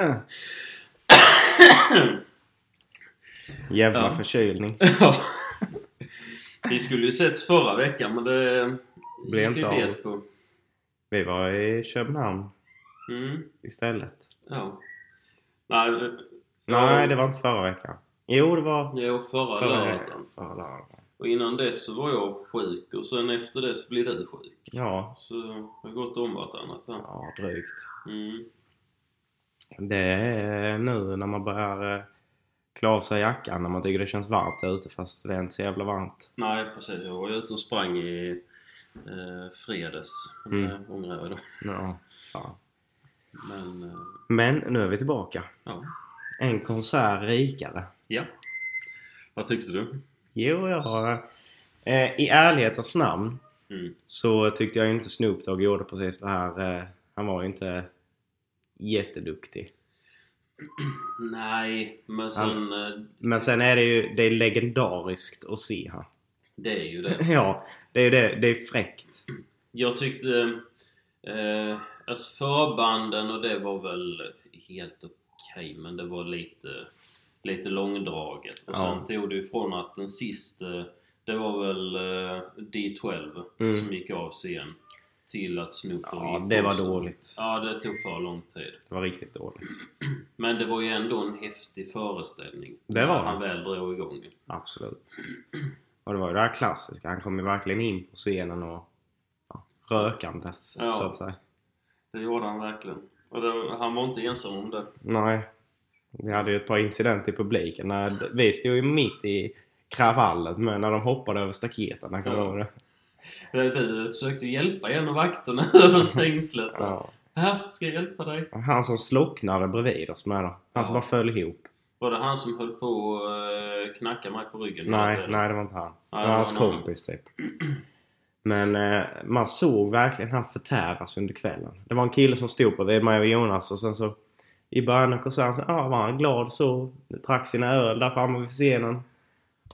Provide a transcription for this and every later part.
Jävla Ja. förkylning. Vi skulle ju setts förra veckan men det Blev inte av. på. Vi var i Köpenhamn Mm, istället. ja. Nej, eh, Nej, det var inte förra veckan. Jo, det var Jo, förra förra, lördagen. förra lördagen. Och innan dess så var jag sjuk och sen efter det så blev du sjuk. Ja, Så det har gått om vartannat här. ja, drygt. Mm. Det är nu när man börjar eh, klä av sig jackan när man tycker det känns varmt ute fast det är inte så jävla varmt. Nej precis, jag var ute och sprang i eh, fredags. Mm. Mm. Ångrar jag då. Ja, fan. Men, eh, Men nu är vi tillbaka. ja. En konsert rikare. ja. Vad tyckte du? Jo, jag. Eh, I ärlighetens namn Mm. så tyckte jag inte Snoop Dogg gjorde precis det här. Eh, han var ju inte jätteduktig. Nej, men sen... Eh, Men sen är det ju det är legendariskt att se han. det är ju det. Ja, det är ju det. Det är fräckt. Jag tyckte... Eh, alltså förbanden och det var väl helt okej men det var lite, lite långdraget. Och sen Ja. tog det ifrån att den sista, det var väl eh, D12 Mm. som gick av scen. Till att Snoop Dogg Ja, det var dåligt. Ja, det tog för lång tid. Det var riktigt dåligt. Men det var ju ändå en häftig föreställning. Det var när det. Han väl drog igång. Absolut. Och det var ju det här klassiska. Han kom ju verkligen in på scenen och ja, rökandes Ja. så att säga. Det gjorde han verkligen. Och det, han var inte ensam om det. Nej. Vi hade ju ett par incidenter i publiken. När vi stod ju mitt i kravallen men när de hoppade över staketen. Kommer Ja. Det. Du försökte hjälpa en av vakterna över stängslet. Ja. Här, ska jag hjälpa dig? Han som slocknade bredvid oss med då. Han som Ja. bara föll ihop. Var det han som höll på att knacka mig på ryggen? Nej, tiden? nej det var inte han. Nej, det det var hans kompis typ. Men eh, man såg verkligen han förtäras under kvällen. Det var en kille som stod bredvid mig och Jonas och sen så i början av konserten så ah, var han glad så. Drack sina öl där framme vid scenen.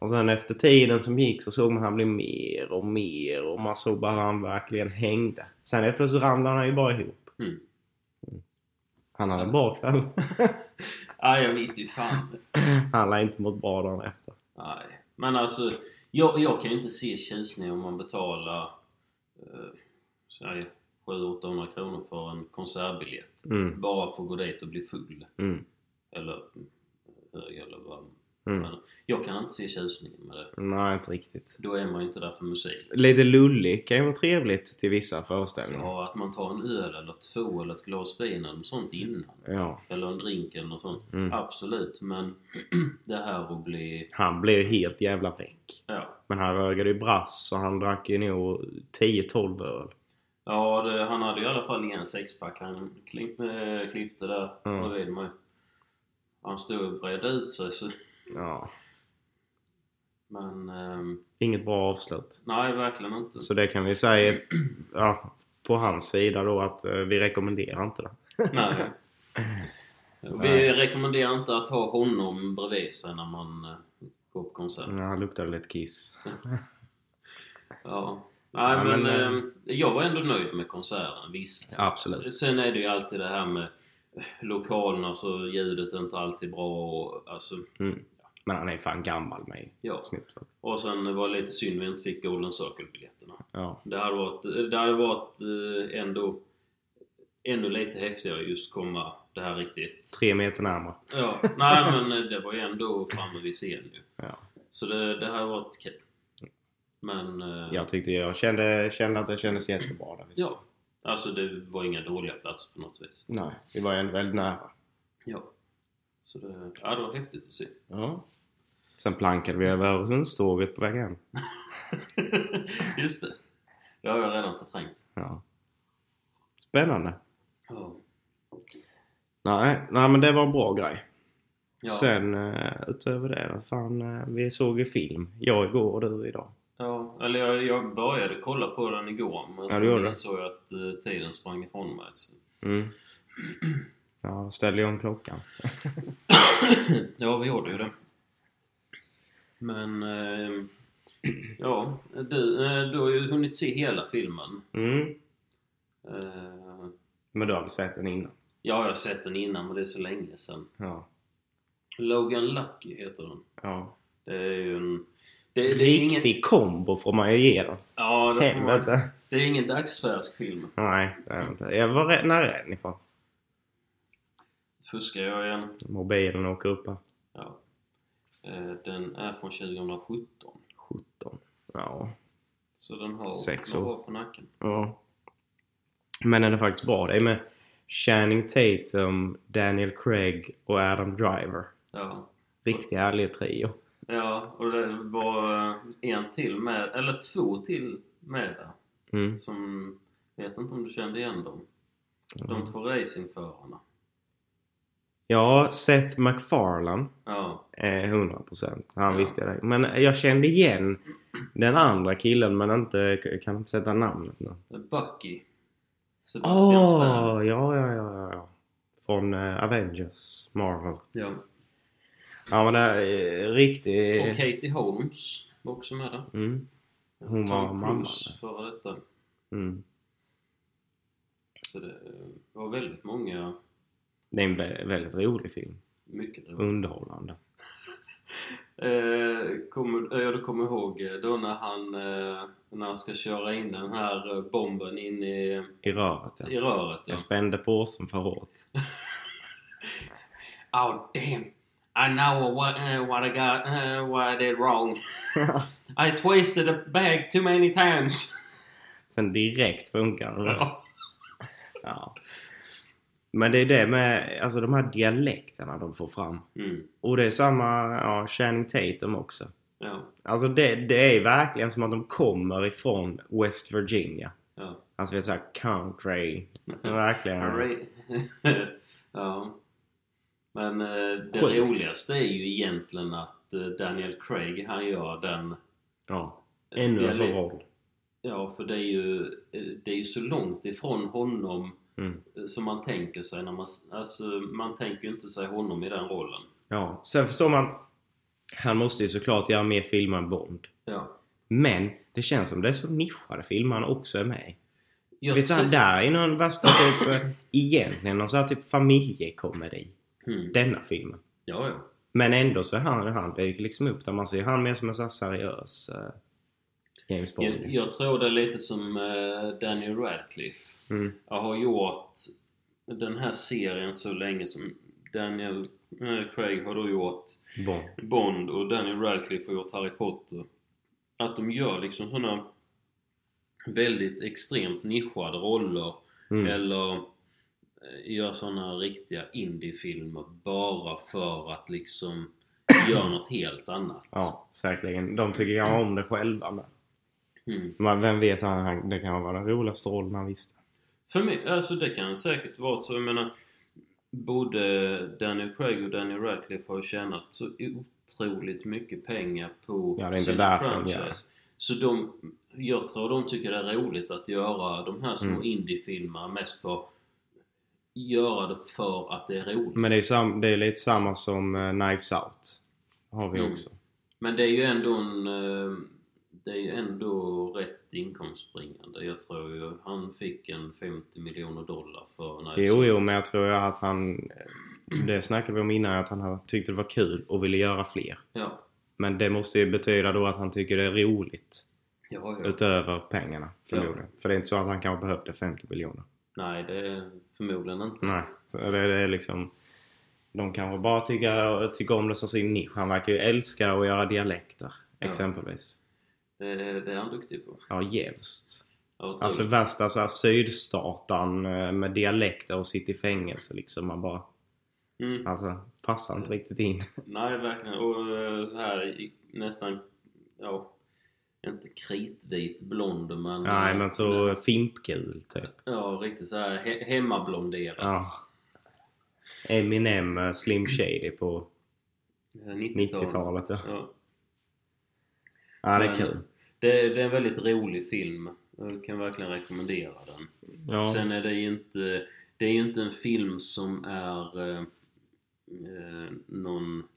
Och sen efter tiden som gick så såg man han bli mer och mer och man såg bara han verkligen hängde. Sen helt plötsligt ramlade han ju bara ihop. Mm. Han hade en bra kväll. Nej, jag vet ju fan. han lär inte mått bra dagen efter. Nej. Men alltså, jag, jag kan ju inte se tjusning om man betalar eh, säg 700-800 kronor för en konsertbiljett. Mm, Bara för att gå dit och bli full. mm, Eller mm, hög eller vad. Mm. Jag kan inte se tjusningen med det. Nej, inte riktigt. Då är man ju inte där för musik. Lite lullig kan ju vara trevligt till vissa föreställningar. Ja, att man tar en öl eller två eller ett glas vin eller något sånt innan. Ja. Eller en drink eller något sånt. Mm. Absolut, men det här att bli... Han blev helt jävla väck. Ja, Men han rögade ju brass och han drack ju nog 10-12 öl. ja det, han hade i alla fall en sexpack han klipp, äh, klippte där Mm. bredvid mig. Han stod och bredde ut sig så... Ja. Men... ehm, Inget bra avslut. nej, verkligen inte. Så det kan vi säga ja, på hans sida då att eh, vi rekommenderar inte det. Nej. Vi rekommenderar inte att ha honom bredvid sig när man eh, går på konsert. Ja, han luktade lite kiss. Ja. Nej Ja, men, men, eh, jag var ändå nöjd med konserten, visst. Absolut. Sen är det ju alltid det här med lokalerna så ljudet är inte alltid bra och alltså, Mm. Men han är fan gammal med ja. Dogg. Och sen var det lite synd vi inte fick Golden Circle-biljetterna. Ja. Det hade varit, det hade varit eh, ändå ännu lite häftigare just komma det här riktigt... Tre meter närmare. Ja, nej men eh, det var ju ändå framme vid scen ju. Ja. Så det, det här har varit kul. Men... eh, Jag tyckte jag kände, kände att det kändes jättebra där. Ja. Alltså det var inga dåliga platser på något vis. Nej, vi var ju ändå väldigt nära. Ja. Så det, ja, det var häftigt att se. Ja. Sen plankade vi över Öresundståget på väg hem. Just det. Det har jag redan förträngt. Ja. Spännande. Ja. Nej, nej men det var en bra grej. Ja. Sen uh, utöver det, vad fan, eh, vi såg ju film. Jag igår och du idag. ja. Eller jag, jag började kolla på den igår men Ja, sen insåg jag att eh, tiden sprang ifrån mig. Så. Mm. Ja, ställde jag om klockan. ja, vi gjorde ju det. Men... Eh, ja, du, eh, du har ju hunnit se hela filmen. Mm. Eh, Men du har väl sett den innan? Ja, jag har sett den innan men det är så länge sedan. Ja. Logan Lucky heter den. ja. Det är ju en... Det, det är ingen... Riktig kombo får man ju ge den. Ja, det, man- det är ingen dagsfärsk film. Nej, det är inte. Jag var rädd, när är den ifrån? Fuskar jag igen? Mobilen åker upp här. Eh, Den är från 2017. 17. Ja. Så den har Sex år. år på nacken. ja. Men den är faktiskt bra. Det är med Channing Tatum, Daniel Craig och Adam Driver. Ja. Riktigt härlig trio. Ja, och det var en till med, eller två till med där. Mm. Som, vet inte om du kände igen dem? De två racingförarna. Ja, Seth MacFarlane. Ja. Eh, 100%. Han Ja. visste jag det. Men jag kände igen den andra killen men inte, kan inte sätta namnet nu. Bucky. Sebastian Stan. ja, ja, ja, ja. Från eh, Avengers, Marvel. Ja. Ja men det är eh, riktigt... Och Katie Holmes var också med där. Mm, Hon var Tom mamma, Cruise före detta. mm. Så det var väldigt många, Det är en vä- väldigt rolig film. mycket roligt. Underhållande. Eh, kommer, ja, du kommer ihåg eh, då när han, eh, när han ska köra in den här eh, bomben in i, I röret ja. i röret. Ja. Jag spände påsen för hårt. Oh damn! I know what, uh, what I got, uh, what I did wrong. I twisted a bag too many times. Sen direkt funkar det. Ja. Ja. Men det är det med alltså de här dialekterna de får fram. Mm. Och det är samma, ja, Channing Tatum också. Ja. Alltså det, det är verkligen som att de kommer ifrån West Virginia. Ja. Alltså vet såhär country. Verkligen. Ja. Men eh, det Sjukt. roligaste är ju egentligen att eh, Daniel Craig han gör den Ja. Ännu en roll. Ja, för det är ju, eh, det är ju så långt ifrån honom Mm. som man tänker sig när man... Alltså, man tänker ju inte sig honom i den rollen. Ja. Sen förstår man. Han måste ju såklart göra mer filmer än Bond. Ja. Men det känns som det är så nischade filmer han också är med i. Jag Vet du, där är någon värsta typ eh, egentligen någon sån här typ familjekomedi. Mm. Denna filmen. Ja, ja. Men ändå så är han, han dyker liksom upp där. Man ser han mer som en sån här seriös uh, James Bond. Jag, jag tror det är lite som eh, Daniel Radcliffe. Mm. Jag har gjort den här serien så länge som Daniel Craig har då gjort Bond. Bond och Daniel Radcliffe har gjort Harry Potter. Att de gör liksom såna väldigt extremt nischade roller Mm. eller eh, gör såna riktiga indiefilmer bara för att liksom göra något helt annat. Ja, säkerligen. De tycker jag om det själva med. Mm. Men vem vet, han, han, det kan vara den roligaste rollen han visste. För mig, alltså det kan säkert vara så. Jag menar, både Daniel Craig och Daniel Radcliffe har ju tjänat så otroligt mycket pengar på Ja, sina franchise. Så de, jag tror de tycker det är roligt att göra de här små Mm. indiefilmerna mest för göra det för att det är roligt. Men det är, sam, det är lite samma som uh, Knives Out. Har vi Mm. också. Men det är ju ändå en... Det är ju ändå rätt inkomstbringande. Jag tror ju han fick en 50 miljoner dollar för Knives Jo, jo, men jag tror att han... Det snackade vi om innan, att han tyckte det var kul och ville göra fler. Ja. Men det måste ju betyda då att han tycker det är roligt. Ja, ja. Utöver pengarna, förmodligen. För det är inte så att han kanske behövde 50 miljoner. Nej, det är förmodligen inte. Nej. Det, det är liksom... De kanske bara tycker, tycker om det som sin nisch. Han verkar ju älska att göra dialekter. Exempelvis. Det, det är han duktig på. Ja, jävst. Alltså värsta så här, sydstatan eh, med dialekter och sitter i fängelse liksom. Man bara... mm. Alltså, passar inte riktigt in. Nej, verkligen. Och eh, så här nästan, ja, inte kritvit blond men... Nej, men så fimpgul typ. Ja, riktigt så här he- hemmablonderat. Ja. Eminem, eh, Slim Shady på Eh, 90-talet. 90-talet. Ja. Ja. det är Men- kul. Det, det är en väldigt rolig film. Jag kan verkligen rekommendera den. Ja. Sen är det ju inte, det är ju inte en film som är eh, eh, någon,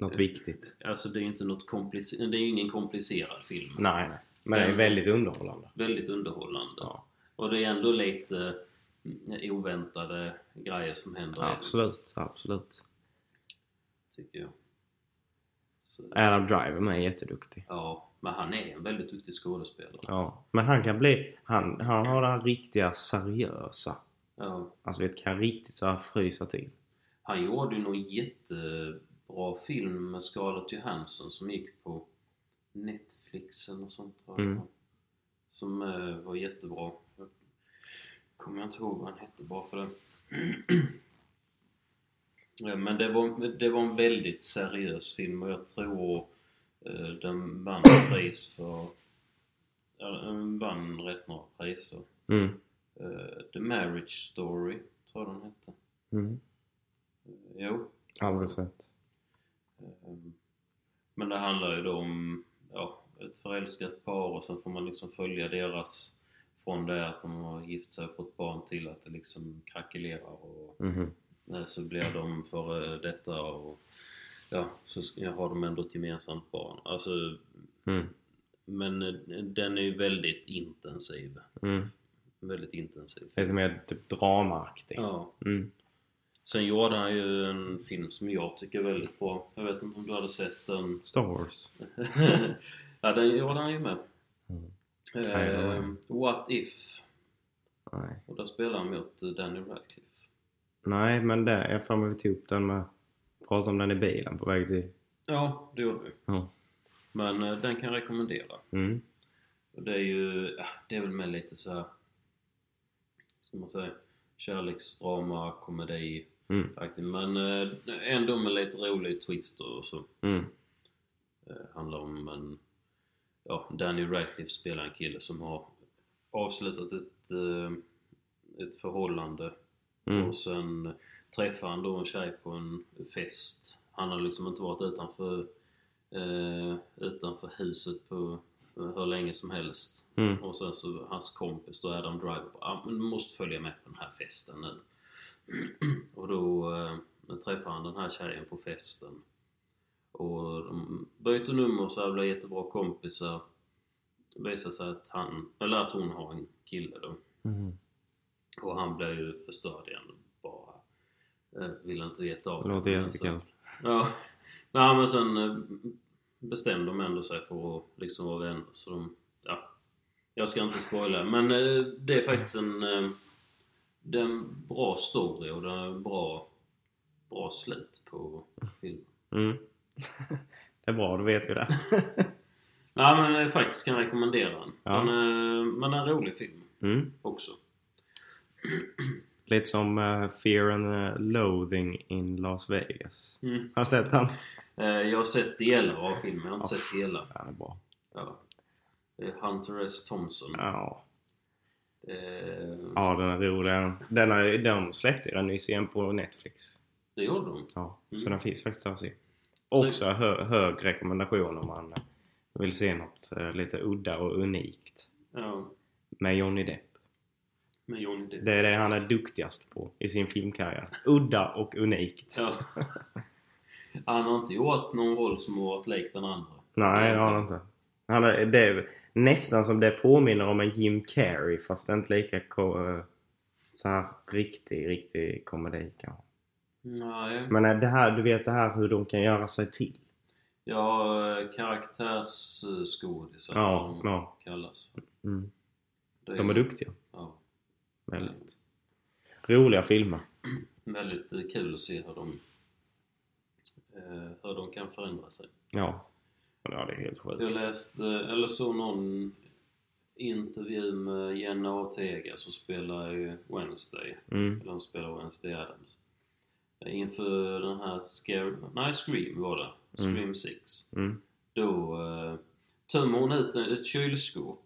Något viktigt. alltså det är ju inte något komplicerat, det är ju ingen komplicerad film. Nej, nej. Men det är Den- väldigt underhållande. Väldigt underhållande. Ja. Och det är ändå lite, mm, oväntade grejer som händer den, Absolut, absolut. tycker jag. Så, Adam Driver med är jätteduktig. ja, men han är en väldigt duktig skådespelare. Ja. Men han kan bli... Han, han har det här riktiga seriösa. Ja. Alltså vet, kan riktigt så här frysa till. Han gjorde ju någon jättebra film med Scarlett Johansson som gick på Netflix eller sånt tror jag. Mm. Som eh, var jättebra. Jag kommer jag inte ihåg vad han hette bara för det. ja, men det var, det var en väldigt seriös film och jag tror den vann pris för... Den vann rätt några priser. Mm. Eh, The Marriage Story, tror jag den hette. Mm. Jo, Aldrig sett. Ehm, Men det handlar ju då om ja, ett förälskat par och sen får man liksom följa deras från det att de har gift sig och fått barn till att det liksom krackelerar och eh, så blir de före detta och ja, så har de ändå ett gemensamt barn. Alltså, Mm. men eh, den är ju väldigt intensiv. Mm. Väldigt intensiv. Lite mer typ dramaaktig. Ja. Mm. Sen gjorde han ju en film som jag tycker är väldigt bra. Jag vet inte om du hade sett den? Star Wars. ja, den gjorde han ju med. Eh, What If. Nej. Och där spelar han mot eh, Daniel Radcliffe. Nej, men det, jag får mig vi tog upp den med... Pratade om den i bilen på väg till... Ja, det gjorde vi. Ja. Men eh, den kan jag rekommendera. Mm. Och det är ju, ja, det är väl med lite så här, ska man säga, kärleksdrama, komedi Mm. faktiskt. Men eh, ändå med lite rolig twist och så. Mm. Eh, handlar om en, ja, Daniel Radcliffe spelar en kille som har avslutat ett, eh, ett förhållande Mm. och sen träffar han då en tjej på en fest. Han har liksom inte varit utanför, eh, utanför huset på eh, hur länge som helst. Mm. Och sen så hans kompis då, Adam Driver, bara, ah, men du måste följa med på den här festen nu. och då eh, träffar han den här tjejen på festen. Och de byter nummer så här blir jättebra kompisar. Det visar sig att han, eller att hon har en kille då. Mm. Och han blev ju förstörd igen. Eh, ville inte veta av Det låter jättekul. så- Ja. Nej men sen eh, bestämde de ändå sig för att liksom vara vänner så de, ja. Jag ska inte spoila men eh, det är faktiskt en, det är en bra story och det är en bra, bra slut på filmen. Mm. det är bra, då vet vi det. Nej men jag faktiskt kan rekommendera den. Ja. Men, men en rolig film Mm. också. Lite som eh, Fear and eh, Loathing in Las Vegas. Mm. Har du sett den? Eh, jag har sett delar av filmen, jag har inte Ja. sett hela. Den är bra. Ja. Är Hunter S. Thompson. Ja. Eh, Ja, den är rolig. Den, har, de släppte den nyss igen på Netflix. det gjorde de. Ja, så Mm. den finns faktiskt att se. Också hö, hög rekommendation om man vill se något lite udda och unikt. Ja, Med Johnny Depp. Med Johnny Depp. Det är det han är duktigast på i sin filmkarriär. Udda och unikt. Ja. Han har inte gjort någon roll som har varit lik den andra. Nej, det har han inte. Han är, det är nästan som det påminner om en Jim Carrey fast inte lika eh, så här riktig, riktig komedi kanske. Nej. Men eh, det här, du vet det här hur de kan göra sig till. Ja, eh, karaktärsskådisar Ja, ja. kallas. Mm. Det De är duktiga. Väldigt. Roliga filmer. väldigt eh, kul att se hur de, eh, hur de kan förändra sig. Ja. Ja, det är helt sjukt. Jag läste, eller så någon intervju med Jenna Ortega som spelar i Wednesday. Mm. Eller hon spelar Wednesday Adams. Inför den här Scare... Nej, Scream var det. Scream Mm. 6. Mm. Då eh, tömmer hon ut ett kylskåp.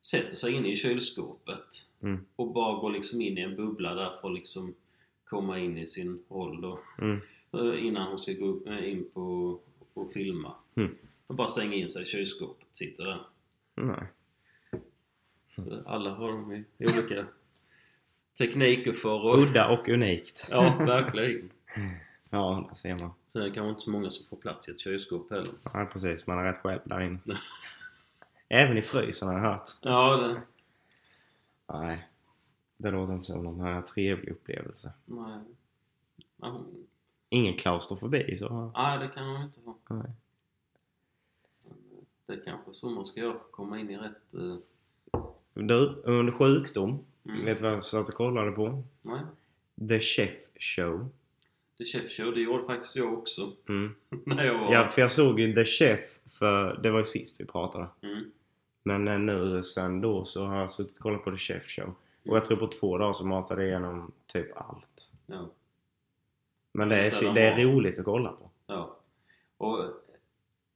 Sätter sig inne i kylskåpet. Mm. Och bara går liksom in i en bubbla där för att liksom komma in i sin roll då. Mm. Eh, Innan hon ska gå upp, eh, in på och filma. Mm. Och bara stänga in sig i kylskåpet. Sitter där. Nej. Så alla har de ju olika tekniker för att... Udda och unikt. Ja, verkligen. Ja, där ser man. Sen är det kanske inte så många som får plats i ett kylskåp heller. Ja, precis. Man är rätt själv där inne. Även i frysen har jag hört. Ja, det... Nej. Det låter inte som någon här trevlig upplevelse. Nej. Ja, Ingen klaustrofobi så... Nej, det kan man inte ha. Nej. Det är kanske så man ska göra för att komma in i rätt... eh, Du, under sjukdom, Mm. vet du vad jag satt och kollade på? Nej. The Chef Show. The Chef Show, det gjorde faktiskt jag också. Mm. När jag var... Ja, för jag såg ju The Chef för det var ju sist vi pratade. Mm. Men eh, nu sen då så har jag suttit och kollat på The Chef Show. Och jag tror på två dagar så matade jag igenom typ allt. Ja. Men det är, det är roligt att kolla på. Ja. Och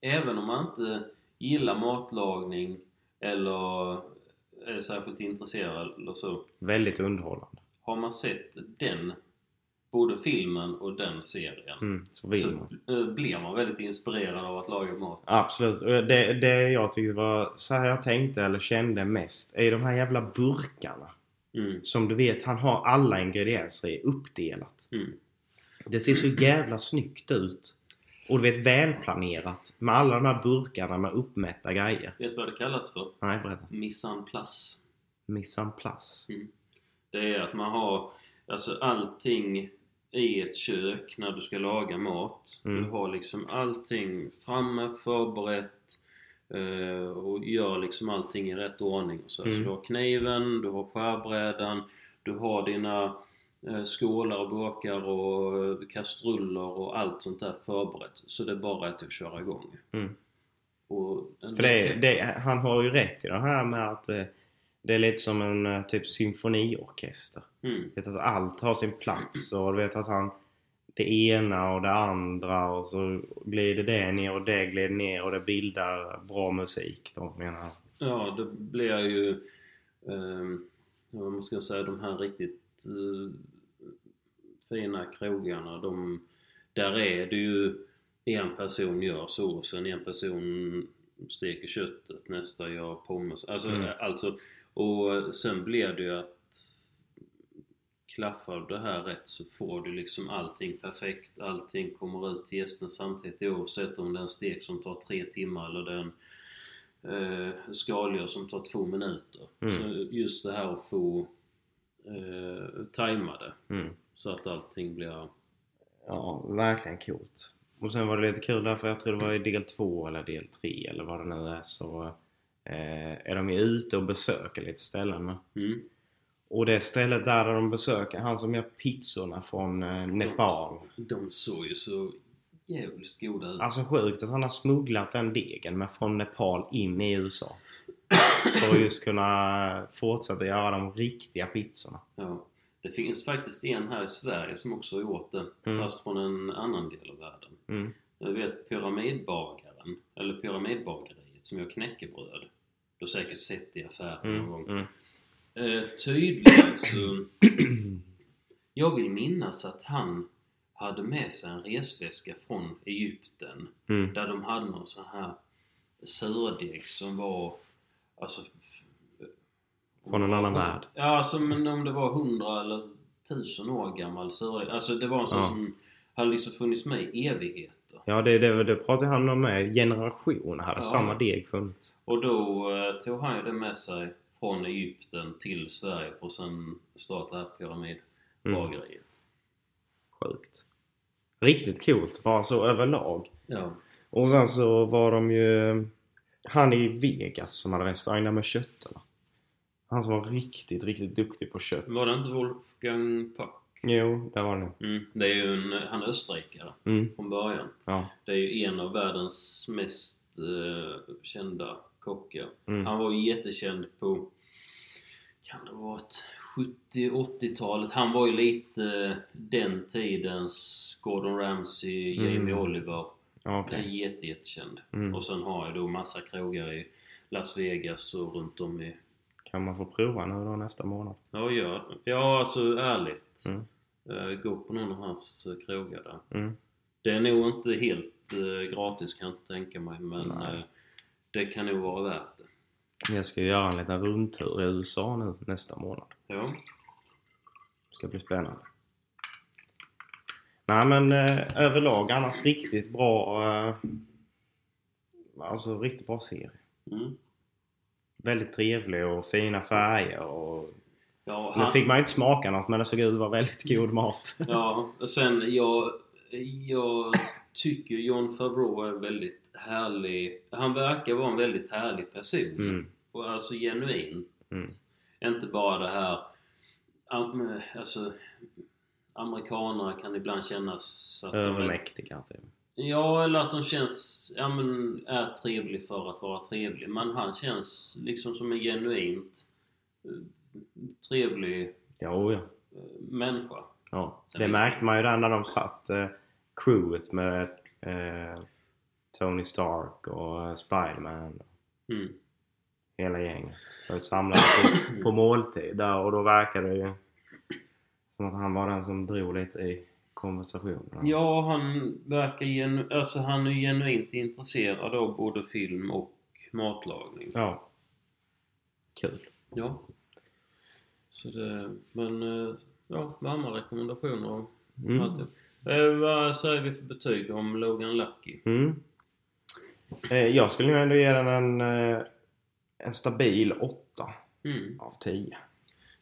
även om man inte gillar matlagning eller är särskilt intresserad eller så. Väldigt underhållande. Har man sett den, både filmen och den serien, Mm, så så eh, blir man väldigt inspirerad av att laga mat. Absolut. Och Det, det jag tyckte var så här jag tänkte eller kände mest är de här jävla burkarna. Mm. Som du vet, han har alla ingredienser i uppdelat. Mm. Det ser så jävla snyggt ut. Och du vet välplanerat. Med alla de här burkarna med uppmätta grejer. Vet du vad det kallas för? Nej, berätta. Mise en place. Mise en place. Det är att man har alltså allting i ett kök när du ska laga mat. Mm. Du har liksom allting framme, förberett eh, och gör liksom allting i rätt ordning. Så. Mm. så du har kniven, du har skärbrädan, du har dina eh, skålar och burkar och eh, kastruller och allt sånt där förberett. Så det är bara att köra igång. Mm. För det, det, han har ju rätt i det här med att eh, det är lite som en eh, typ symfoniorkester. Mm. Vet att allt har sin plats och du vet att han det ena och det andra och så glider det ner och det glider ner och det bildar bra musik då menar. Ja, det blir ju... Eh, vad man ska säga, de här riktigt eh, fina krogarna, de, där är det ju en person gör såsen, en person steker köttet, nästa gör pommes. Alltså, Mm. alltså, och sen blir det ju att klaffar det här rätt så får du liksom allting perfekt. Allting kommer ut till gästen samtidigt oavsett om det är en stek som tar tre timmar eller det är en eh, skaldjur som tar två minuter. Mm. Så just det här att få eh, tajma det Mm. så att allting blir... Ja, verkligen coolt. Och sen var det lite kul därför jag tror det var i del två eller del tre eller vad det nu är så är de ju ute och besöker lite ställen. Mm. Och det stället där de besöker, han som gör pizzorna från eh, Nepal. De såg ju så jävligt goda ut. Alltså sjukt att han har smugglat den degen med från Nepal in i USA. För att just kunna fortsätta göra de riktiga pizzorna. Ja. Det finns faktiskt en här i Sverige som också har gjort det, Mm. fast från en annan del av världen. Mm. Jag vet Pyramidbagaren, eller Pyramidbageriet som gör knäckebröd. Du har säkert sett i affären någon gång. Mm. Mm. Eh, tydligen så... Jag vill minnas att han hade med sig en resväska från Egypten Mm. där de hade någon sån här surdeg som var alltså... Från en annan värld. Ja, alltså men om det var hundra eller tusen år gammal surdeg. Alltså det var en sån Ja. som hade liksom funnits med i evigheter. Ja, det, det, det pratade han om med. Generationer hade Ja. samma deg funnits. Och då eh, tog han ju det med sig från Egypten till Sverige för att sen starta det här pyramidbageriet. Sjukt. Riktigt coolt, bara så överlag. Ja. Och sen så var de ju... Han i Vegas som hade restaurang där med kötterna. Han som var riktigt, riktigt duktig på kött. Var det inte Wolfgang Puck? Jo, där var det nog. Mm. Det är ju en, han är österrikare Mm, från början. ja. Det är ju en av världens mest eh, kända kockar. Mm. Han var ju jättekänd på, kan det ha varit 70-80-talet? Han var ju lite eh, den tidens Gordon Ramsay, Mm. Jamie Oliver. ja Han är jätte, jättekänd. Mm. Och sen har jag då massa krogar i Las Vegas och runt om i... Kan man få prova nu då nästa månad? Ja, ja, ja alltså ärligt. Mm. Eh, gå på någon av hans eh, krogar där. Mm. Det är nog inte helt eh, gratis kan jag inte tänka mig men eh, det kan nog vara värt det. Jag ska göra en liten rundtur i USA nu nästa månad. Ja. Det ska bli spännande. Nej men eh, överlag annars riktigt bra. Eh, alltså riktigt bra serie. Mm. Väldigt trevlig och fina färger och Ja, Nu han, fick man ju inte smaka något men det såg ut att vara väldigt god mat. ja, och sen jag, jag tycker John Favreau är väldigt härlig. Han verkar vara en väldigt härlig person. Mm. Och alltså genuin. Mm. Inte bara det här... Alltså, amerikanare kan ibland kännas att de är Övermäktiga typ. Ja, eller att de känns, ja men, är trevlig för att vara trevlig. Men han känns liksom som en genuint eh, trevlig Jo, ja. eh, människa. ja. Sen Det märkte man ju där när de satt eh, crewet med eh, Tony Stark och eh, Spiderman. Mm. Hela gänget. De samlade på, på måltid där och då verkade det ju som att han var den som drog lite i konversationen. Ja, han verkar genu, alltså han är genuint intresserad av både film och matlagning. Ja. Kul. Ja. Så det, men eh, ja, varma rekommendationer. Mm. Alltid. Eh, vad säger vi för betyg om Logan Lucky? Mm. Eh, jag skulle nog ändå ge den en, eh, en stabil 8 Mm. av 10.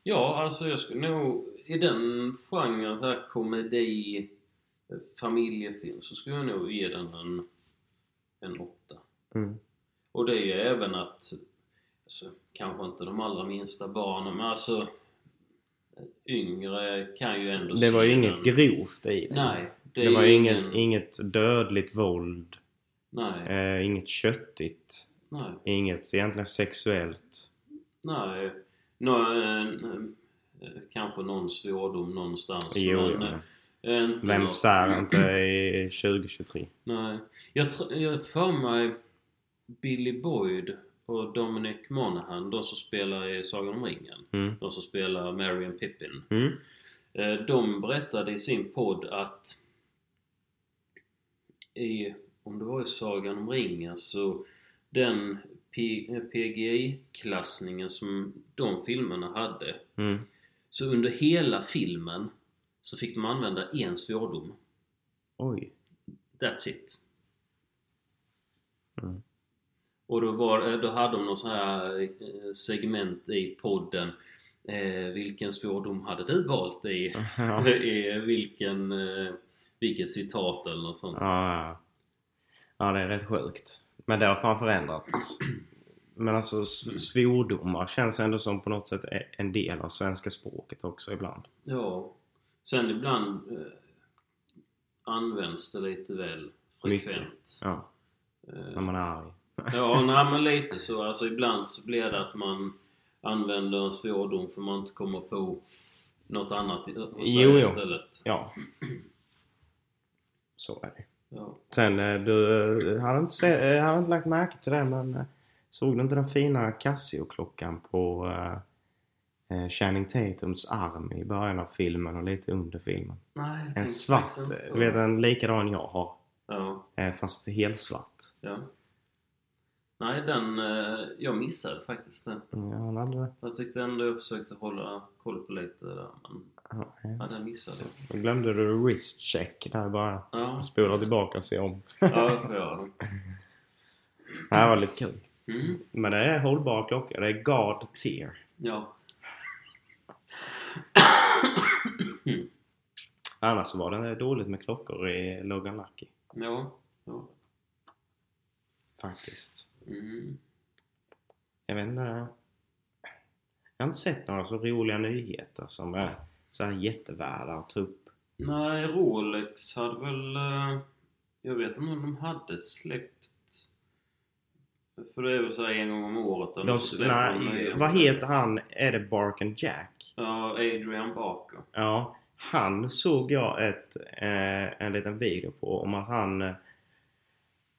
Ja, alltså jag skulle nog i den genren här komedi, familjefilm så skulle jag nog ge den en, en åtta. Mm. Och det är ju även att, alltså kanske inte de allra minsta barnen men alltså yngre kan ju ändå Det var ju se inget den. grovt i den. Nej, det, Det, var ju ingen... inget, inget dödligt våld. Nej, Eh, inget köttigt. nej, Inget egentligen sexuellt. nej. Nå, eh, eh, kanske någon svordom någonstans Jo, men ja. eh, inte Vem svär inte i 2023? Nej. Jag, jag för mig Billy Boyd och Dominic Monaghan, de som spelar i Sagan om ringen. Mm. De som spelar Marion Pippin. Mm. De berättade i sin podd att i, om det var i Sagan om ringen så den PGI-klassningen som de filmerna hade Mm. så under hela filmen så fick de använda en svordom. Oj. That's it. Mm. Och då, var, då hade de någon sån här eh, segment i podden. Eh, vilken svordom hade du valt i, Ja. i vilken, eh, vilket citat eller något sånt? Ja, ja. ja, det är rätt sjukt. Men det har fan förändrats. Men alltså svordomar känns ändå som på något sätt är en del av svenska språket också ibland. Ja. Sen ibland eh, används det lite väl frekvent. Ja, Eh, när man är arg. Ja, nej, men lite så. Alltså ibland så blir det att man använder en svordom för man inte kommer på något annat att säga Jo, jo. istället. Ja. Så är det. Ja. Sen, eh, du eh, hade inte, se, eh, hade inte lagt märke till det men såg du inte den fina Casio-klockan på eh, Channing Tatums arm i början av filmen och lite under filmen? Nej, jag En svart, du vet en likadan jag har. Ja, eh, Fast helt svart. ja. Nej, den... Jag missade faktiskt den. Ja, han hade det. Jag tyckte ändå jag försökte hålla koll på lite där, men Ja, den missade jag. Då glömde du wrist check där bara. Ja, Spola tillbaka och se om. ja jag får göra det. Det här var lite kul. Mm, Men det är hållbara klockor. Det är God tier. ja. Annars var det dåligt med klockor i Logan Lucky. Ja. ja. Faktiskt. Mm. Jag vet inte. Jag har inte sett några så roliga nyheter som är så här jättevärda att ta upp. Nej, Rolex hade väl... eh, Jag vet inte om de hade släppt... För det är väl så här en gång om året eller De, så nej, vad heter han? Är det Bark and Jack? Ja, Adrian Barker. Ja, han såg jag ett, eh, en liten video på om att han eh,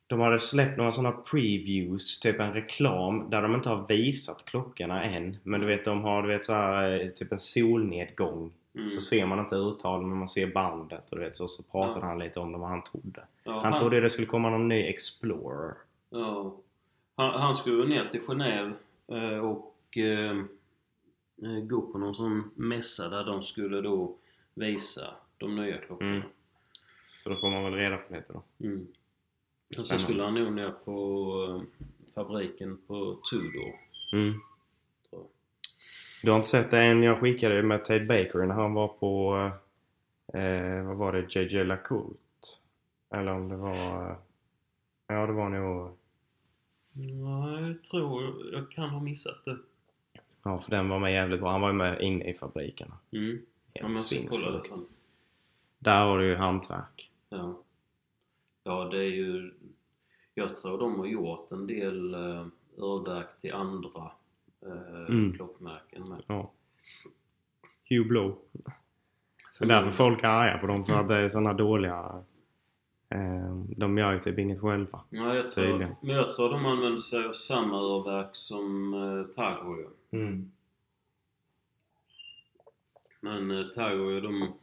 de hade släppt några sådana previews, typ en reklam där de inte har visat klockorna än. Men du vet de har du vet så här, eh, typ en solnedgång. Mm. Så ser man inte uttalen men man ser bandet och du vet så, så pratade Ja. han lite om det, vad han trodde. Ja, Han trodde det skulle komma någon ny Explorer. Ja. Han, han skulle ner till Genève eh, och eh, eh, gå på någon sån mässa där de skulle då visa de nya klockorna. Mm. Så då får man väl reda på lite då. Mm. Och så Spännande. skulle han nog ner på eh, fabriken på Tudor. Mm. Du har inte sett en jag skickade med Ted Baker när han var på, eh, vad var det, JJ LaCoute? Eller om det var, eh, ja det var nog, Nej, jag tror jag kan ha missat det. ja för den var med jävligt bra. Han var ju med inne i fabrikerna. Mm. Ja, men Helt kolla det sen. Där har du ju hantverk. Ja. Ja, det är ju... Jag tror de har gjort en del uh, urverk till andra eh, Mm. klockmärken med. Ja. Hugh Blow. Är därför folk är arga på dem för att det är såna dåliga eh, De gör ju typ inget själva. Ja, jag tror, Tydligen. men jag tror de använder sig av samma urverk som Tago gör. Mm. Men Tago gör de...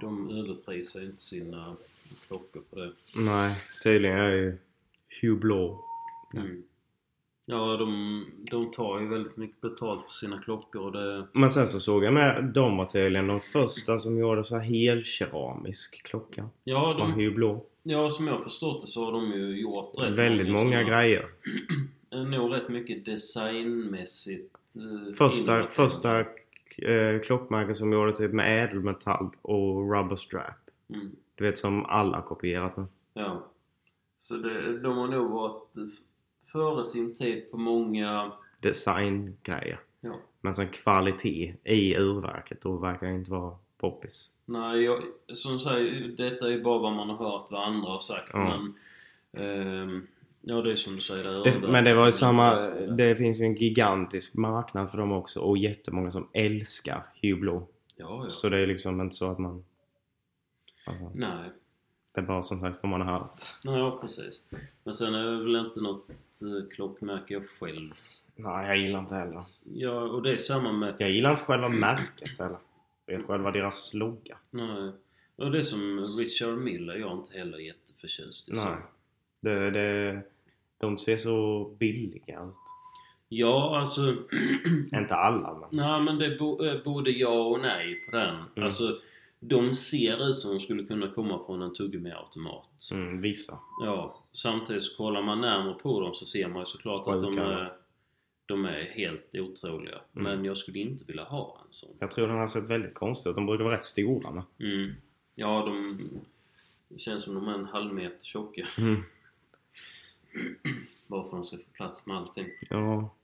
De överprisar inte sina klockor på det. Nej, tydligen är ju Hugh Blow. Mm. Ja, de, de tar ju väldigt mycket betalt för sina klockor och det... Men sen så såg jag med, de var tydligen de första som gjorde så här helkeramisk klocka. Ja, Var de, Hugh Blow. ja, som jag förstått det så har de ju gjort rätt Väldigt många såna- grejer. Eh, Nog rätt mycket designmässigt eh, Första, första eh, klockmärket som gjorde typ med ädelmetall och rubber strap. Mm. Du vet som alla kopierat nu. Ja. Så det, de har nog varit före sin tid på många... Designgrejer. Ja. Men sen kvalitet i urverket, då verkar det inte vara poppis. Nej, jag, som säger, detta är ju bara vad man har hört vad andra har sagt. Ja. Men... ehm, ja, det är som du säger. Det, Det, men det var ju samma, det finns ju en gigantisk marknad för dem också och jättemånga som älskar Hugh Blow. Ja, ja. Så det är liksom inte så att man... Alltså, Nej. Det är bara som sagt vad man har hört. Ja, precis. Men sen är det väl inte något eh, klockmärke jag själv... Nej, jag gillar inte heller. Ja, och det är samma med... Jag gillar inte själva märket heller. Det är själva deras logga. Nej. Och det är som Richard Miller, jag är inte heller jätteförtjust i. Nej. Det, det, de ser så billiga ut. Ja, alltså... Inte alla men. Nej, men det är eh, både ja och nej på den. Mm. Alltså, de ser ut som de skulle kunna komma från en tuggummi-automat. Mm, vissa. Ja, samtidigt så kollar man närmare på dem så ser man ju såklart att de Sjuka. är, de är helt otroliga. Mm. Men jag skulle inte vilja ha en sån. Jag tror den har sett väldigt konstig ut. De brukar vara rätt stora med. Mm. Ja, de... Det känns som de är en halv meter tjocka. Mm. Bara för att de ska få plats med allting. Ja.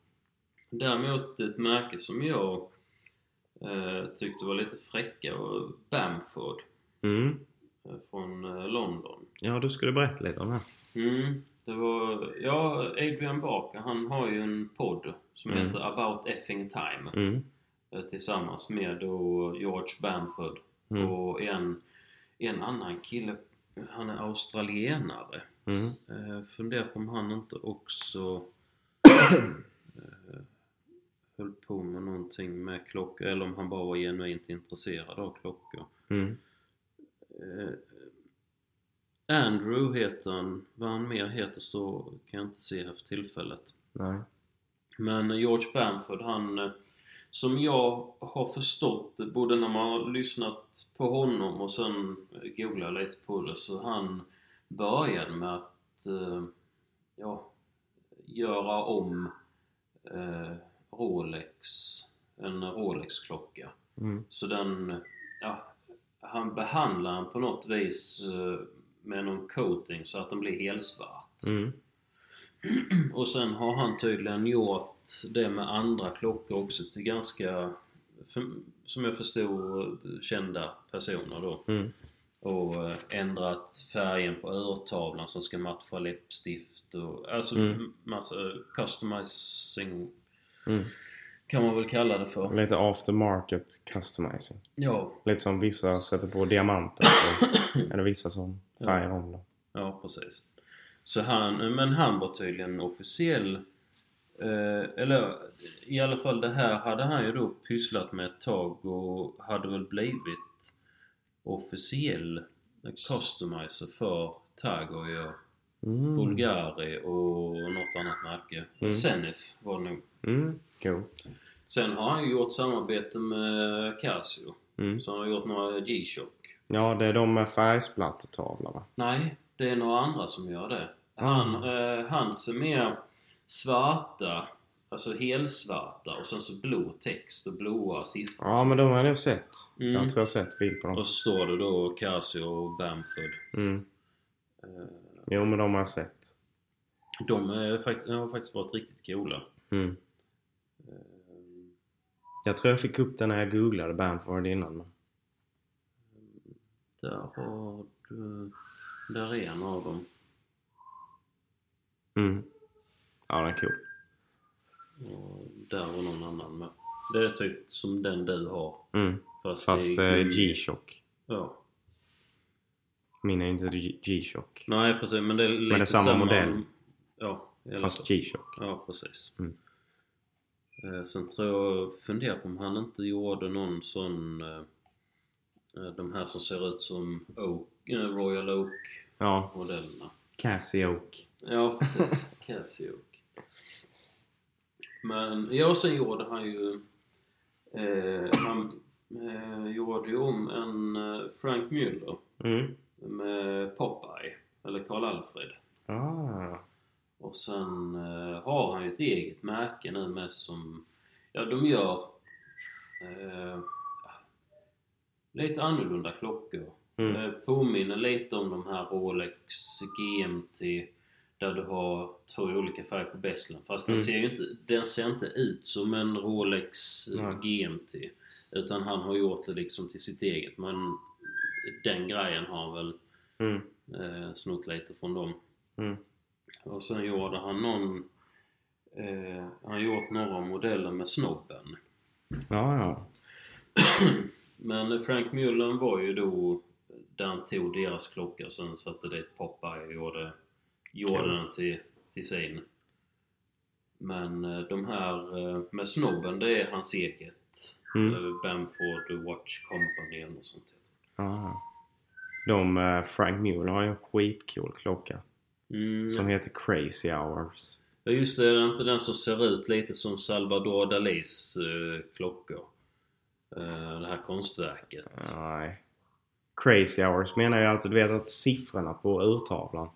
Däremot ett märke som jag eh, tyckte var lite fräcka var Bamford Mm. eh, från eh, London. Ja, du skulle berätta lite om det. Mm, det var... Ja, Adrian Barker han har ju en podd som Mm. heter About Effing Time Mm. tillsammans med då George Bamford Mm. och en, en annan kille. Han är australienare. Mm. Eh, funderar på om han inte också höll på med någonting med klockor eller om han bara var genuint intresserad av klockor. Mm. Eh, Andrew heter han. Vad han mer heter så kan jag inte se här för tillfället. Nej. Men George Bamford han eh, som jag har förstått det, både när man har lyssnat på honom och sen eh, googlat lite på det så han började med att eh, ja, göra om eh, Rolex, en Rolex-klocka. Mm. Så den, ja, han behandlar den på något vis eh, med någon coating så att den blir helsvart. Mm. Och sen har han tydligen gjort det med andra klockor också till ganska, som jag förstod, kända personer då. Mm. Och eh, ändrat färgen på örtavlan som ska matcha läppstift och alltså Mm. massa customizing Mm. kan man väl kalla det för. Lite aftermarket customizing. Ja, Lite som vissa sätter på diamanter. Det vissa som färgar om dem. Ja, precis. Så han, men han var tydligen officiell eh, eller i alla fall det här hade han ju då pysslat med ett tag och hade väl blivit officiell customizer för Tagoyer, Mm. Bulgari och något annat märke. Mm. Zenith var det nog. Mm. Coolt. Sen har han gjort samarbete med Casio. Mm. Så han har gjort några G-Shock. Ja, det är de med färgsplattetavlor va? Nej, det är några andra som gör det. Han, eh, hans är mer svarta. alltså helsvarta och sen så blå text och blåa siffror. Ja men de har jag nog sett. Mm. Jag tror jag har sett bild på dem. Och så står det då Casio och Bamford. Mm. Eh, Jo men de har jag sett. De, är faktiskt, de har faktiskt varit riktigt coola. Mm. Eh, Jag tror jag fick upp den när jag googlade Bamford innan. Men... Där har du... Där är en av dem. Mm. Ja den är cool. Och där var någon annan med. Det är typ som den du har. Mm. Fast, Fast eh. G-Shock. Ja. Min är inte G- G-Shock. Nej precis men det är lite det är samma modell. Ja. Fast. G-Shock. Ja precis. Mm. Eh, sen tror jag, funderar på om han inte gjorde någon sån eh, eh, de här som ser ut som Oak, eh, Royal Oak Ja. modellerna. Cassioke. Ja precis, Casio. Men ja, sen gjorde han ju eh, han eh, gjorde ju om en Frank Müller Mm. Med Popeye, eller Karl Alfred. Ah. Och sen eh, har han ju ett eget märke nu med som, ja de gör eh, lite annorlunda klockor. Mm. Eh, påminner lite om de här Rolex GMT där du har två olika färger på bäslen. Fast den, Mm. ser ju inte, den ser inte ut som en Rolex Nej. GMT. Utan han har gjort det liksom till sitt eget. Men den grejen har han väl Mm. eh, snott lite från dem. Mm. Och sen gjorde han någon... Eh, han gjort några modeller med snobben. Ja, ja. Men Frank Mullen var ju då... Där han tog deras klocka sen satte dit Popeye och gjorde, gjorde den till, till sin. Men eh, de här eh, med snobben det är hans eget. Mm. Eh, Bamford Watch Company eller något sånt. Ja. De, eh, Frank Mueller har ju en skitcool klocka. Mm, Som heter Crazy Hours. Ja just det, det är inte den som ser ut lite som Salvador Dalis eh, klockor. Eh, det här konstverket. Nej. Crazy Hours menar jag att du vet att siffrorna på urtavlan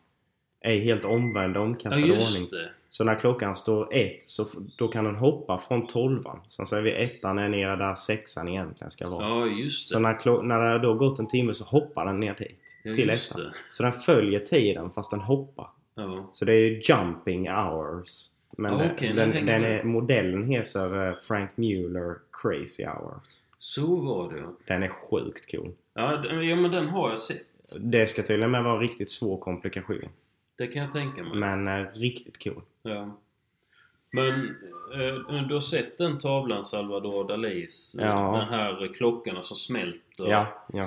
är helt omvända Ja omkastade just ordning. det. Så när klockan står ett så då kan den hoppa från tolvan. Sen säger vi ettan är nere där sexan egentligen ska vara. Ja just Så det. när, klo- när det har då gått en timme så hoppar den ner dit. Ja, till ettan. det. Så den följer tiden fast den hoppar. Ja. Så det är ju jumping hours. Men Ja, nu den, den jag är, modellen heter eh, Frank Mueller Crazy Hours. Så var det. Den är sjukt cool. Ja, ja men den har jag sett. Det ska tydligen med vara riktigt svår komplikation. Det kan jag tänka mig. Men eh, riktigt cool. Ja. Men eh, du har sett den tavlan Salvador Dalis? eh, Ja. Den här klockorna som smälter. Ja, ja.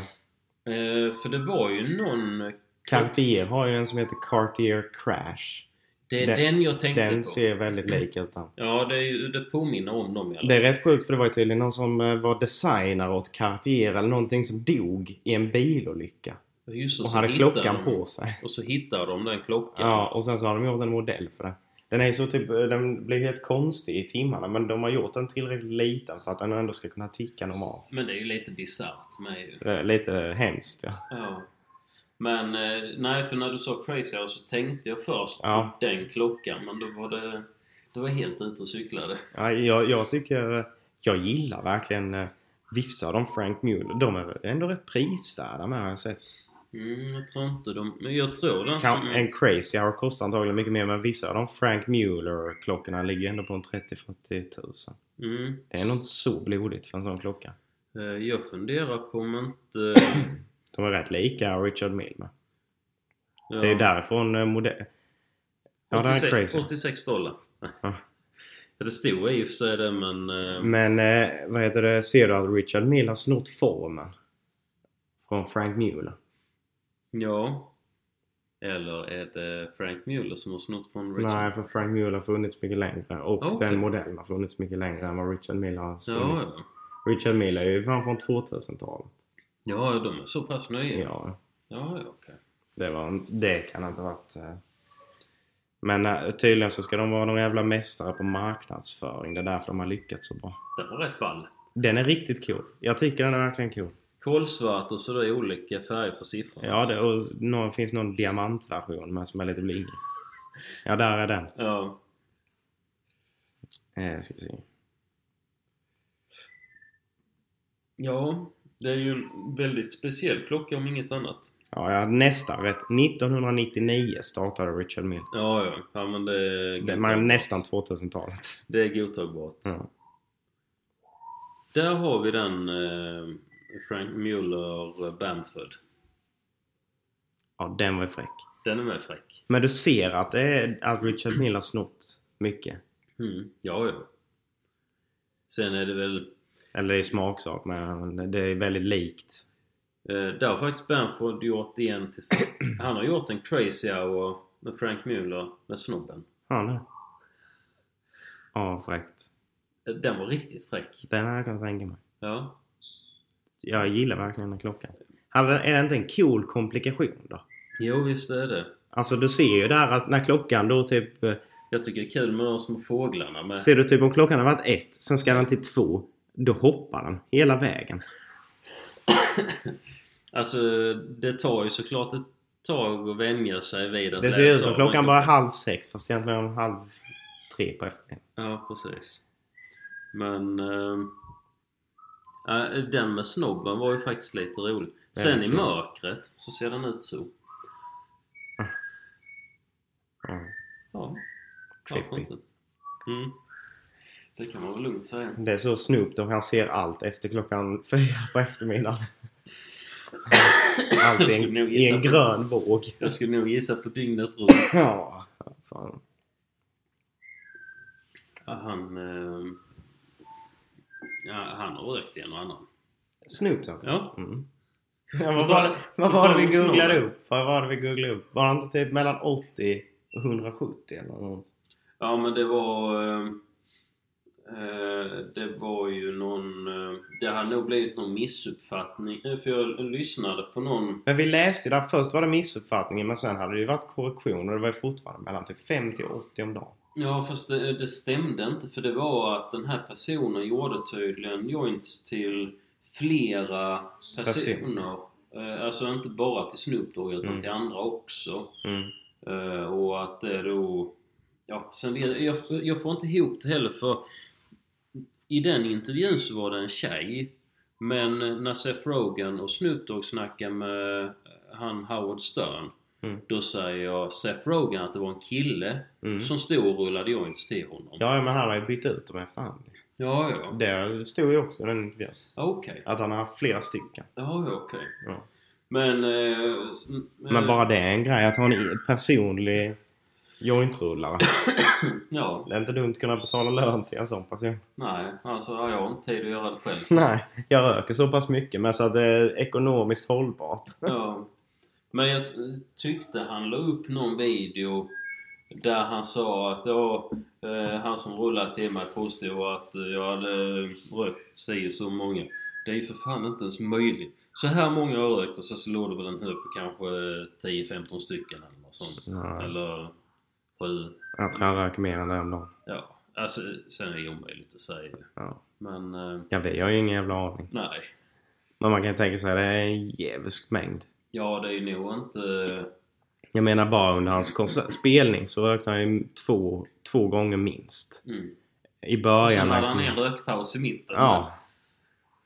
Eh, för det var ju någon... Cartier har ju en som heter Cartier Crash. Det är Den- den jag tänkte Den på. ser väldigt lik ut den. Ja, det, är, det påminner om dem i alla Det är rätt sjukt för det var ju tydligen någon som eh, var designer åt Cartier eller någonting som dog i en bilolycka. Just Och så hade klockan de, på sig. Och så hittar de den klockan. Ja, och sen så har de gjort en modell för det. Den är så typ, den blir helt konstig i timmarna men de har gjort den tillräckligt liten för att den ändå ska kunna ticka normalt. Men det är ju lite bisarrt med ju. Lite hemskt ja. Ja. Men eh, nej, för när du sa Crazy Hour så tänkte jag först Ja. på den klockan. Men då var det... Det var helt ute och cyklade. ja jag, jag tycker, jag gillar verkligen eh, vissa av de Frank Mueller. De är ändå rätt prisvärda med har jag sett. Mm, jag tror inte de... Men jag tror den Kan, som... en Crazy Hour kostar antagligen mycket mer men vissa av de Frank Mueller klockorna ligger ändå på en 30-40 tusen. Mm, Det är nog inte så blodigt för en sån klocka. eh, jag funderar på om inte... De är rätt lika Richard Mille med. Ja, Det är därifrån eh, modell... Ja, den är 86, crazy. 86 dollar. Ja. Det stod i och för sig det men... eh, Men eh, vad heter det? Ser du att Richard Mille har snott formen? Från Frank Mueller? Ja. Eller är det Frank Mueller som har snott från Richard? Nej, för Frank Mueller har funnits mycket längre. Och Okej. den modellen har funnits mycket längre än vad Richard Mille har Ja, funnits. ja. Richard Mille är ju fan från 2000-talet. Ja, de är så pass nya. Ja, ja, ja okej. det, var, det kan inte ha varit... Eh. Men eh, tydligen så ska de vara några jävla mästare på marknadsföring. Det är därför de har lyckats så bra. Den var rätt ball. Den är riktigt cool. Jag tycker den är verkligen cool. Kolsvart och så det är olika färger på siffrorna. Ja, det och någon, finns någon diamantversion med som är lite blingig. Ja, där är den. Ja. Eh, ska vi se. Ja, det är ju en väldigt speciell klocka om inget annat. Ja, jag hade nästan rätt. 1999 startade Richard Mill. Ja, ja. ja men det är Det godtagbart. är nästan 2000-talet. Det är godtagbart. Ja. Där har vi den eh, Frank Mueller eh, Bamford. ja, den var fräck. Den är med fräck. Men du ser att, det är, att Richard Mill har snott mycket. Mm. Ja, ja. Sen är det väl... Eller det är smaksak men det är väldigt likt. Eh, där har faktiskt Bamford gjort en till... Han har gjort en Crazy Hour med Frank Mueller med snubben. Ja, det. Ja, fräckt. Eh, Den var riktigt fräck. Den hade jag kunnat tänka mig. Ja. Jag gillar verkligen den klockan. Är det inte en cool komplikation då? Jo, visst är det. Alltså du ser ju där att när klockan då typ... eh, Jag tycker det är kul med de små fåglarna med. Ser du typ om klockan har varit ett, sen ska den till två. Då hoppar den hela vägen. Alltså, det tar ju såklart ett tag att vänja sig vid att Det ser ut som klockan bara är halv sex fast egentligen halv tre på eftermiddagen. Ja, precis. Men... Eh, äh, den med snobben var ju faktiskt lite rolig. Sen i Verkligen. mörkret så ser den ut så. Ja, Ja, trippy. Mm. Det kan man väl lugnt säga. Det är så Snoop Dogg, han ser allt efter klockan fyra på eftermiddagen. Allt Jag i en, i en på- grön våg. Jag skulle nog gissa på dygnet runt. Ja, fan. Ja, han... Eh, ja, han har rökt en och annan. Snoop Dogg? Ja. Mm. Ja, vad var, det, vad var det vi googlade upp? Vad var det vi googlade upp? Var det inte typ mellan 80 och 170 eller något? Ja, men det var... Eh, eh, det var ju någon... Eh, det hade nog blivit någon missuppfattning. Eh, För jag lyssnade på någon... Men vi läste ju där, först var det missuppfattningen men sen hade det ju varit korrektion och det var ju fortfarande mellan typ 50 och 80 om dagen. Ja, fast det, det stämde inte för det var att den här personen gjorde tydligen joints till flera personer. Eh, alltså inte bara till Snoop Dogg utan Mm. till andra också. Mm. Eh, och att det då... Ja, sen vet jag, jag får inte ihop det heller för i den intervjun så var det en tjej. Men när Seth Rogen och Snoop Dogg snackade med han Howard Stern Mm. då säger Seth Rogen att det var en kille Mm. som stod och rullade joints till honom. Ja, men han har ju bytt ut dem efterhand. ja. ja. Det stod ju också i den intervjun. Okej. Att han har haft flera stycken. Ja, okej. Ja. Men... Eh, Men eh, bara det är en grej att ha en personlig jointrullare. Ja, Det är inte dumt att kunna betala lön till en sån person. nej. Alltså, ja, jag har inte tid att göra det själv. så- Nej, jag röker så pass mycket men så att det är ekonomiskt hållbart. Ja. Men jag tyckte han la upp någon video där han sa att ja, eh, han som rullade till mig påstod att jag hade rökt si så många. Det är ju för fan inte ens möjligt. Så här många har jag rökt och så slår det väl en hög på kanske 10-15 stycken eller något sånt. Ja. Eller 7. Jag tror han röker mer än det om dagen. Ja, alltså sen är det omöjligt att säga. Ja. Men eh, Ja, vi har ju ingen jävla aning. nej. Men man kan tänka sig att det är en djävulsk mängd. Ja, det är ju nog inte... Jag menar bara under hans spelning så rökte han ju två, två gånger minst. Mm. I Och början. sen hade han en rökpaus i mitten. Ja,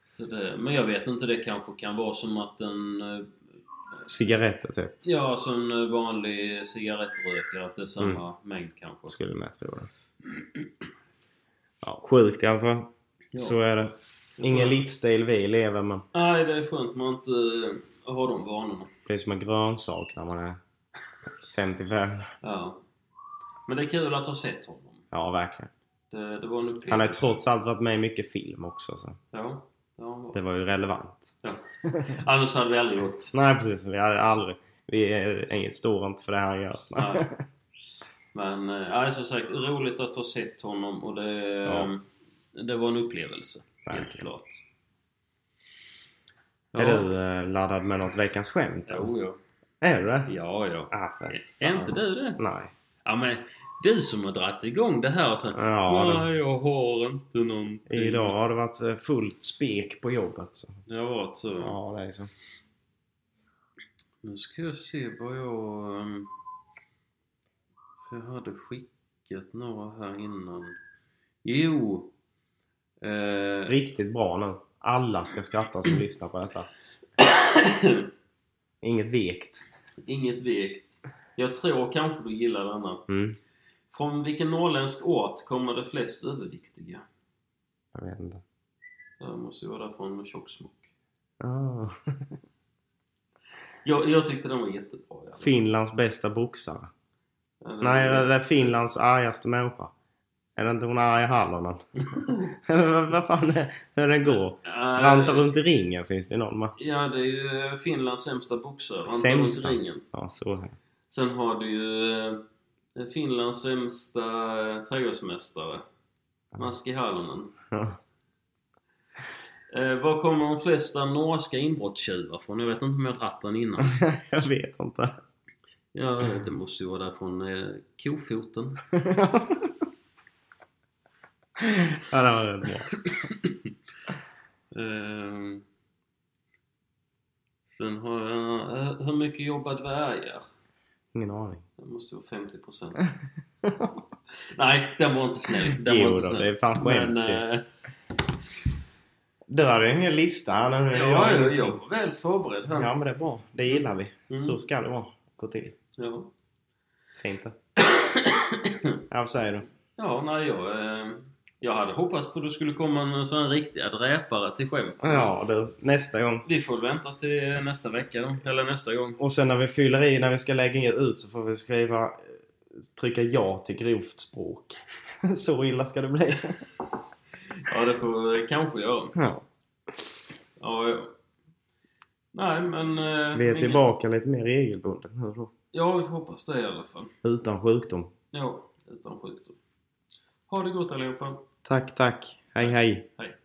Så det, men jag vet inte, det kanske kan vara som att en... eh, cigaretter typ. Ja, som en vanlig cigarettrökare, att det är samma Mm. mängd kanske. Skulle med tro det. Ja, sjukt i alla fall. Ja. Så är det. Ingen livsstil vi lever men Nej, det är skönt man inte eh, har de vanorna. det är som en grönsak när man är 55. Ja. Men det är kul att ha sett honom. Ja, verkligen. Det, det var en upplevelse. Han har ju trots allt varit med i mycket film också så Ja, ja det var ju relevant. Ja. Annars hade vi aldrig gjort. Nej precis, vi hade aldrig... Vi är, står inte för det han gör. Nej. Men eh, ja, som sagt, roligt att ha sett honom och det, Ja. det var en upplevelse. Helt Verkligen. Klart. Är du eh, laddad med något veckans skämt? Jo, ja. Är du det? Ja, ja. Ah, Är inte du det? Nej. Ja, men du som har dragit igång det här. Så, Ja, det- Nej, jag har inte någonting. Idag har det varit eh, fullt spek på jobbet. Så. Det har varit så. Ja, det är så. Nu ska jag se vad jag... ehm, jag hade skickat några här innan. Jo. Eh, Riktigt bra nu. Alla ska skratta som lyssnar på detta. Inget vekt. inget vekt. Jag tror kanske du gillar denna. Mm. Från vilken norrländsk ort kommer det flest överviktiga? Jag vet inte. Det måste ju vara där från Tjocksmock. Ah. Jag, jag tyckte den var jättebra. Finlands bästa boxare. Ja, Nej, det är Finlands argaste människa. Är det inte hon arga Hallonen? Eller vad, vad fan är hur den går? Eh, Ranta runt i ringen finns det någon med. Ja, det är ju Finlands sämsta boxare. Ranta Sämsta? runt i ringen. Ja, så är det. Sen har du ju eh, Finlands sämsta eh, trädgårdsmästare. Maski Halonen. Ja. Eh, var kommer de flesta norska inbrottstjuvar från? Jag vet inte om jag dragit den innan. Jag vet inte. Ja, det måste ju vara där från eh, Kofoten. Ja, det var rätt bra. Eh, sen har jag... Hur mycket jobbar dvärgar? Ingen aning. Det måste vara 50%. Nej, den var inte snäll. Den var Jo inte då, snäll. det är fan skämt eh, Du hade en hel lista nu. ja, Jag jag, jag, var väl förberedd här. Ja men det är bra. Det gillar vi. Mm. Så ska det vara. Gå till. Ja. Fint det. Ja, vad säger du? Ja, nej, jag, eh, jag hade hoppats på att du skulle komma en sån här riktig dräpare till skämt. Ja du, nästa gång. Vi får vänta till nästa vecka då. Eller nästa gång. Och sen när vi fyller i, när vi ska lägga ut så får vi skriva trycka ja till grovt språk. Så illa ska det bli. Ja, det får vi kanske göra. Ja. Ja, ja. Nej, men... eh, Vi är tillbaka lite mer regelbundet nu då. Ja, vi får hoppas det i alla fall. Utan sjukdom. Ja, utan sjukdom. Ha det gott allihopa. Tack, tack. Hej, hej. Hej.